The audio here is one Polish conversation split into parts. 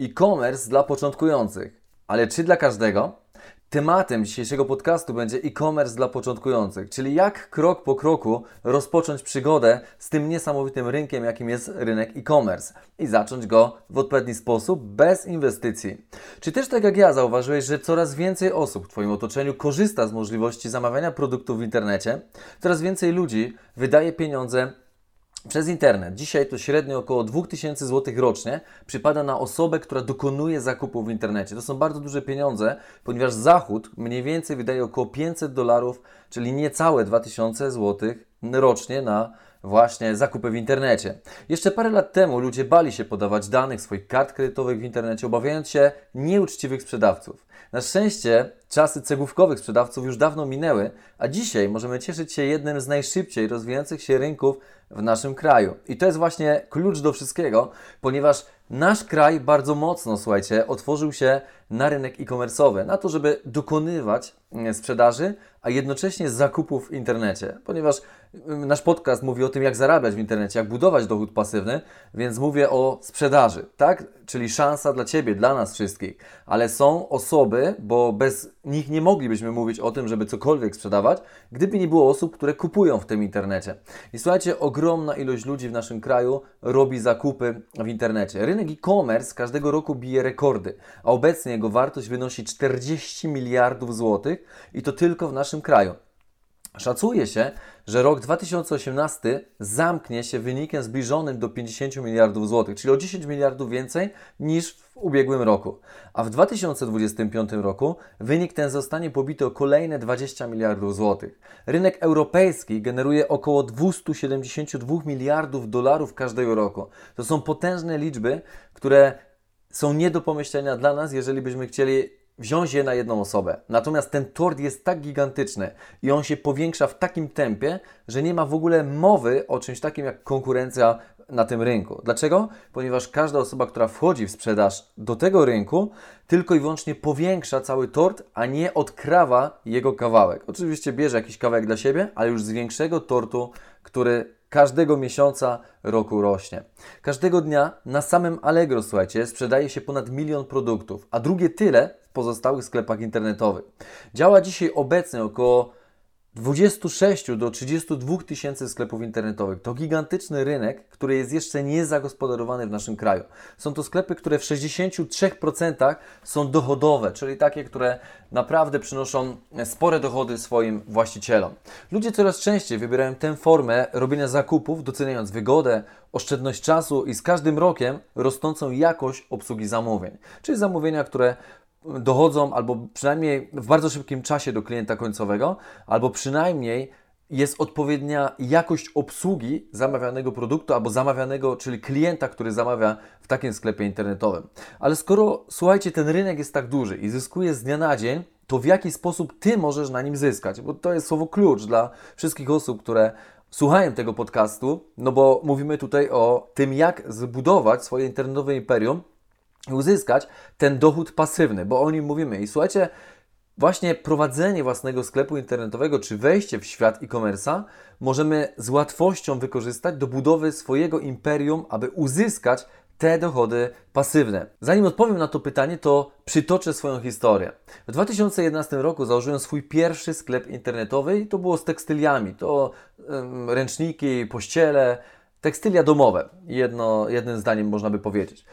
E-commerce dla początkujących. Ale czy dla każdego? Tematem dzisiejszego podcastu będzie e-commerce dla początkujących, czyli jak krok po kroku rozpocząć przygodę z tym niesamowitym rynkiem, jakim jest rynek e-commerce i zacząć go w odpowiedni sposób, bez inwestycji. Czy też tak jak ja zauważyłeś, że coraz więcej osób w Twoim otoczeniu korzysta z możliwości zamawiania produktów w internecie? Coraz więcej ludzi wydaje pieniądze przez internet. Dzisiaj to średnio około 2000 zł rocznie przypada na osobę, która dokonuje zakupów w internecie. To są bardzo duże pieniądze, ponieważ Zachód mniej więcej wydaje około 500 dolarów, czyli niecałe 2000 zł rocznie na właśnie zakupy w internecie. Jeszcze parę lat temu ludzie bali się podawać danych swoich kart kredytowych w internecie, obawiając się nieuczciwych sprzedawców. Na szczęście czasy cegłówkowych sprzedawców już dawno minęły, a dzisiaj możemy cieszyć się jednym z najszybciej rozwijających się rynków w naszym kraju. I to jest właśnie klucz do wszystkiego, ponieważ nasz kraj bardzo mocno, słuchajcie, otworzył się na rynek e-commerce'owy, na to, żeby dokonywać mm, sprzedaży, a jednocześnie zakupów w internecie, ponieważ nasz podcast mówi o tym, jak zarabiać w internecie, jak budować dochód pasywny, więc mówię o sprzedaży, tak? Czyli szansa dla Ciebie, dla nas wszystkich. Ale są osoby, bo bez nich nie moglibyśmy mówić o tym, żeby cokolwiek sprzedawać, gdyby nie było osób, które kupują w tym internecie. I słuchajcie, ogromna ilość ludzi w naszym kraju robi zakupy w internecie. Rynek e-commerce każdego roku bije rekordy, a obecnie jego wartość wynosi 40 miliardów złotych i to tylko w naszym kraju. Szacuje się, że rok 2018 zamknie się wynikiem zbliżonym do 50 miliardów złotych, czyli o 10 miliardów więcej niż w ubiegłym roku. A w 2025 roku wynik ten zostanie pobity o kolejne 20 miliardów złotych. Rynek europejski generuje około 272 miliardów dolarów każdego roku. To są potężne liczby, które są nie do pomyślenia dla nas, jeżeli byśmy chcieli wziąć je na jedną osobę. Natomiast ten tort jest tak gigantyczny i on się powiększa w takim tempie, że nie ma w ogóle mowy o czymś takim jak konkurencja na tym rynku. Dlaczego? Ponieważ każda osoba, która wchodzi w sprzedaż do tego rynku, tylko i wyłącznie powiększa cały tort, a nie odkrawa jego kawałek. Oczywiście bierze jakiś kawałek dla siebie, ale już z większego tortu, który każdego miesiąca roku rośnie. Każdego dnia na samym Allegro, słuchajcie, sprzedaje się ponad milion produktów, a drugie tyle w pozostałych sklepach internetowych. Działa dzisiaj obecnie około 26 do 32 tysięcy sklepów internetowych. To gigantyczny rynek, który jest jeszcze niezagospodarowany w naszym kraju. Są to sklepy, które w 63% są dochodowe, czyli takie, które naprawdę przynoszą spore dochody swoim właścicielom. Ludzie coraz częściej wybierają tę formę robienia zakupów, doceniając wygodę, oszczędność czasu i z każdym rokiem rosnącą jakość obsługi zamówień. Czyli zamówienia, które dochodzą albo przynajmniej w bardzo szybkim czasie do klienta końcowego, albo przynajmniej jest odpowiednia jakość obsługi zamawianego produktu albo zamawianego, czyli klienta, który zamawia w takim sklepie internetowym. Ale skoro, słuchajcie, ten rynek jest tak duży i zyskuje z dnia na dzień, to w jaki sposób Ty możesz na nim zyskać? Bo to jest słowo klucz dla wszystkich osób, które słuchają tego podcastu, no bo mówimy tutaj o tym, jak zbudować swoje internetowe imperium uzyskać ten dochód pasywny, bo o nim mówimy. I słuchajcie, właśnie prowadzenie własnego sklepu internetowego czy wejście w świat e-commerce'a możemy z łatwością wykorzystać do budowy swojego imperium, aby uzyskać te dochody pasywne. Zanim odpowiem na to pytanie, to przytoczę swoją historię. W 2011 roku założyłem swój pierwszy sklep internetowy i to było z tekstyliami. To ręczniki, pościele, tekstylia domowe. Jedno, jednym zdaniem można by powiedzieć.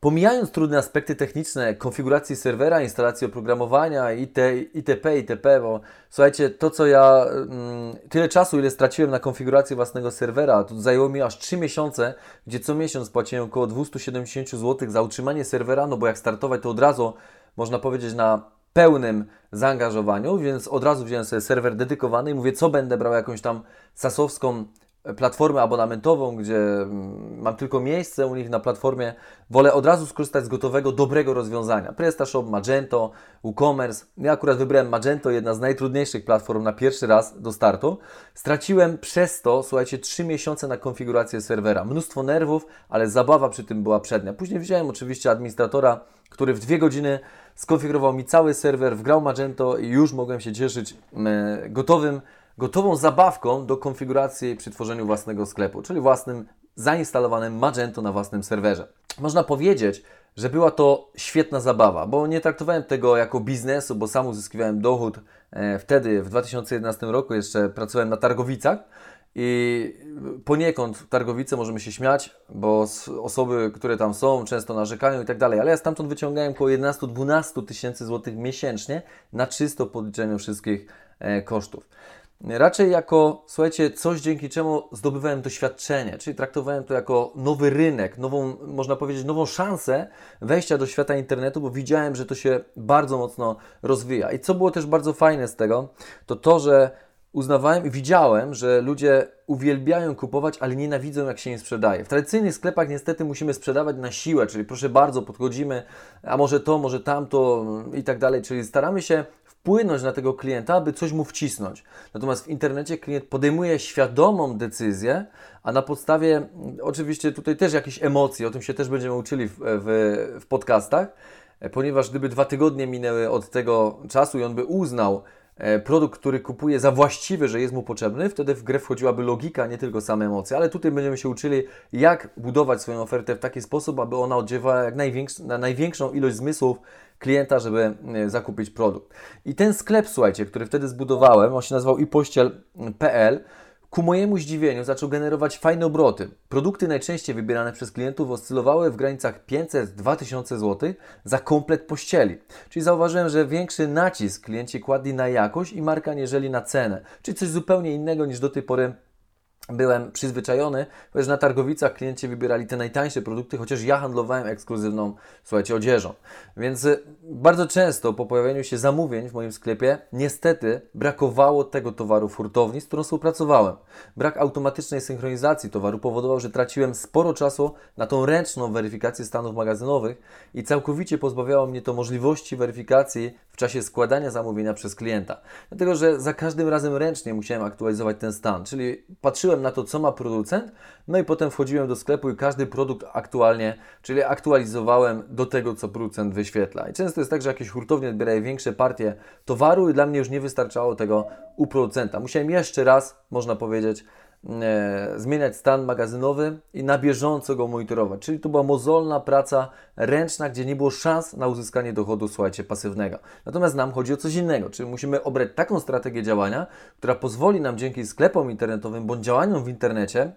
Pomijając trudne aspekty techniczne konfiguracji serwera, instalacji oprogramowania IT, itp., itp., bo słuchajcie, to co ja, mm, tyle czasu ile straciłem na konfigurację własnego serwera, to zajęło mi aż 3 miesiące, gdzie co miesiąc płaciłem około 270 zł za utrzymanie serwera, no bo jak startować to od razu, można powiedzieć, na pełnym zaangażowaniu, więc od razu wziąłem sobie serwer dedykowany i mówię, co będę brał jakąś tam sasowską platformę abonamentową, gdzie mm, mam tylko miejsce u nich na platformie, wolę od razu skorzystać z gotowego, dobrego rozwiązania. PrestaShop, Magento, WooCommerce. Ja akurat wybrałem Magento, jedna z najtrudniejszych platform na pierwszy raz do startu. Straciłem przez to, słuchajcie, 3 miesiące na konfigurację serwera. Mnóstwo nerwów, ale zabawa przy tym była przednia. Później wziąłem oczywiście administratora, który w dwie godziny skonfigurował mi cały serwer, wgrał Magento i już mogłem się cieszyć mm, gotowym gotową zabawką do konfiguracji przy tworzeniu własnego sklepu, czyli własnym zainstalowanym Magento na własnym serwerze. Można powiedzieć, że była to świetna zabawa, bo nie traktowałem tego jako biznesu, bo sam uzyskiwałem dochód e, wtedy, w 2011 roku jeszcze pracowałem na targowicach i poniekąd Targowice możemy się śmiać, bo osoby, które tam są, często narzekają i tak dalej, ale ja stamtąd wyciągałem około 11-12 tysięcy złotych miesięcznie na czysto podliczeniu wszystkich e, kosztów. Raczej jako, słuchajcie, coś dzięki czemu zdobywałem doświadczenie, czyli traktowałem to jako nowy rynek, nową, można powiedzieć, nową szansę wejścia do świata internetu, bo widziałem, że to się bardzo mocno rozwija. I co było też bardzo fajne z tego, to to, że uznawałem i widziałem, że ludzie uwielbiają kupować, ale nienawidzą, jak się im sprzedaje. W tradycyjnych sklepach niestety musimy sprzedawać na siłę, czyli proszę bardzo, podchodzimy, a może to, może tamto i tak dalej, czyli staramy się wpłynąć na tego klienta, aby coś mu wcisnąć. Natomiast w internecie klient podejmuje świadomą decyzję, a na podstawie, oczywiście tutaj też jakieś emocje, o tym się też będziemy uczyli w, w, w podcastach, ponieważ gdyby dwa tygodnie minęły od tego czasu i on by uznał, E, produkt, który kupuje za właściwy, że jest mu potrzebny, wtedy w grę wchodziłaby logika, nie tylko same emocje. Ale tutaj będziemy się uczyli, jak budować swoją ofertę w taki sposób, aby ona oddziaływała jak na największą ilość zmysłów klienta, żeby e, zakupić produkt. I ten sklep, słuchajcie, który wtedy zbudowałem, on się nazywał ipościel.pl, Ku mojemu zdziwieniu zaczął generować fajne obroty. Produkty najczęściej wybierane przez klientów oscylowały w granicach 500-2000 zł za komplet pościeli. Czyli zauważyłem, że większy nacisk klienci kładli na jakość i markę, aniżeli na cenę. Czyli coś zupełnie innego niż do tej pory byłem przyzwyczajony, ponieważ na targowicach klienci wybierali te najtańsze produkty, chociaż ja handlowałem ekskluzywną, słuchajcie, odzieżą. Więc y, bardzo często po pojawieniu się zamówień w moim sklepie, niestety brakowało tego towaru w hurtowni, z którą współpracowałem. Brak automatycznej synchronizacji towaru powodował, że traciłem sporo czasu na tą ręczną weryfikację stanów magazynowych i całkowicie pozbawiało mnie to możliwości weryfikacji w czasie składania zamówienia przez klienta. Dlatego, że za każdym razem ręcznie musiałem aktualizować ten stan, czyli patrzyłem na to, co ma producent, no i potem wchodziłem do sklepu i każdy produkt aktualnie, czyli aktualizowałem do tego, co producent wyświetla. I często jest tak, że jakieś hurtownie odbierają większe partie towaru i dla mnie już nie wystarczało tego u producenta. Musiałem jeszcze raz, można powiedzieć, zmieniać stan magazynowy i na bieżąco go monitorować. Czyli to była mozolna praca ręczna, gdzie nie było szans na uzyskanie dochodu, słuchajcie, pasywnego. Natomiast nam chodzi o coś innego, czyli musimy obrać taką strategię działania, która pozwoli nam dzięki sklepom internetowym bądź działaniom w internecie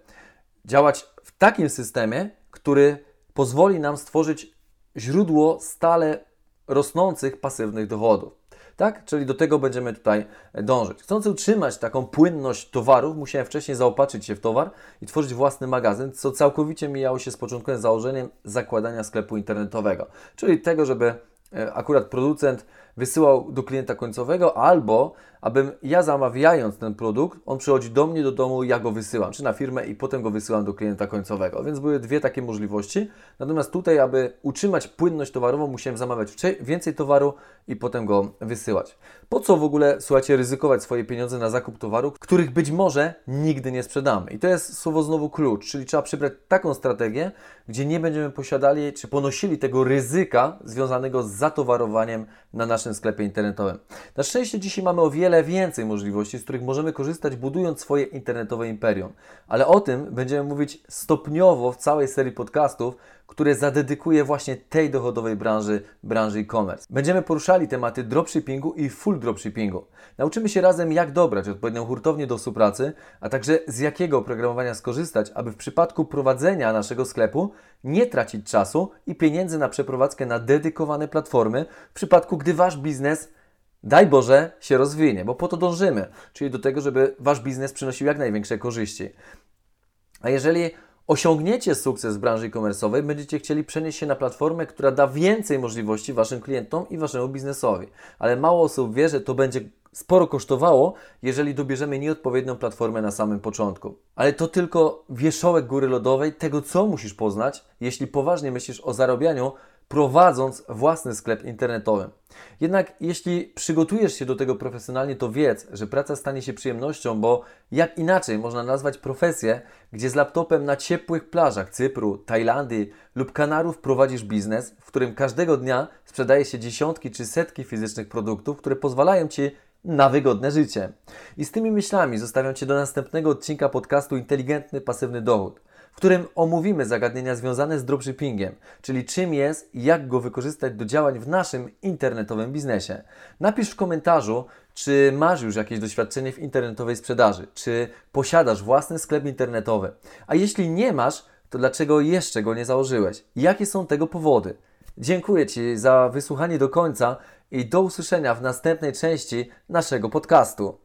działać w takim systemie, który pozwoli nam stworzyć źródło stale rosnących pasywnych dochodów. Tak? Czyli do tego będziemy tutaj dążyć. Chcąc utrzymać taką płynność towarów, musiałem wcześniej zaopatrzyć się w towar i tworzyć własny magazyn, co całkowicie mijało się z początkowym założeniem zakładania sklepu internetowego. Czyli tego, żeby e, akurat producent wysyłał do klienta końcowego, albo abym ja zamawiając ten produkt, on przychodzi do mnie do domu, ja go wysyłam, czy na firmę i potem go wysyłam do klienta końcowego. Więc były dwie takie możliwości. Natomiast tutaj, aby utrzymać płynność towarową, musiałem zamawiać więcej towaru i potem go wysyłać. Po co w ogóle, słuchajcie, ryzykować swoje pieniądze na zakup towaru, których być może nigdy nie sprzedamy? I to jest słowo znowu klucz, czyli trzeba przybrać taką strategię, gdzie nie będziemy posiadali czy ponosili tego ryzyka związanego z zatowarowaniem na naszym sklepie internetowym. Na szczęście dzisiaj mamy o wiele więcej możliwości, z których możemy korzystać, budując swoje internetowe imperium. Ale o tym będziemy mówić stopniowo w całej serii podcastów, które zadedykuję właśnie tej dochodowej branży, branży e-commerce. Będziemy poruszali tematy dropshippingu i full dropshippingu. Nauczymy się razem, jak dobrać odpowiednią hurtownię do współpracy, a także z jakiego oprogramowania skorzystać, aby w przypadku prowadzenia naszego sklepu nie tracić czasu i pieniędzy na przeprowadzkę na dedykowane platformy, w przypadku gdy Wasz biznes daj Boże, się rozwinie, bo po to dążymy, czyli do tego, żeby Wasz biznes przynosił jak największe korzyści. A jeżeli osiągniecie sukces w branży e-commerce'owej, będziecie chcieli przenieść się na platformę, która da więcej możliwości Waszym klientom i Waszemu biznesowi. Ale mało osób wie, że to będzie sporo kosztowało, jeżeli dobierzemy nieodpowiednią platformę na samym początku. Ale to tylko wierzchołek góry lodowej tego, co musisz poznać, jeśli poważnie myślisz o zarabianiu prowadząc własny sklep internetowy. Jednak jeśli przygotujesz się do tego profesjonalnie, to wiedz, że praca stanie się przyjemnością, bo jak inaczej można nazwać profesję, gdzie z laptopem na ciepłych plażach Cypru, Tajlandii lub Kanarów prowadzisz biznes, w którym każdego dnia sprzedaje się dziesiątki czy setki fizycznych produktów, które pozwalają Ci na wygodne życie. I z tymi myślami zostawiam Cię do następnego odcinka podcastu Inteligentny Pasywny Dochód którym omówimy zagadnienia związane z dropshippingiem, czyli czym jest i jak go wykorzystać do działań w naszym internetowym biznesie. Napisz w komentarzu, czy masz już jakieś doświadczenie w internetowej sprzedaży, czy posiadasz własny sklep internetowy. A jeśli nie masz, to dlaczego jeszcze go nie założyłeś? Jakie są tego powody? Dziękuję Ci za wysłuchanie do końca i do usłyszenia w następnej części naszego podcastu.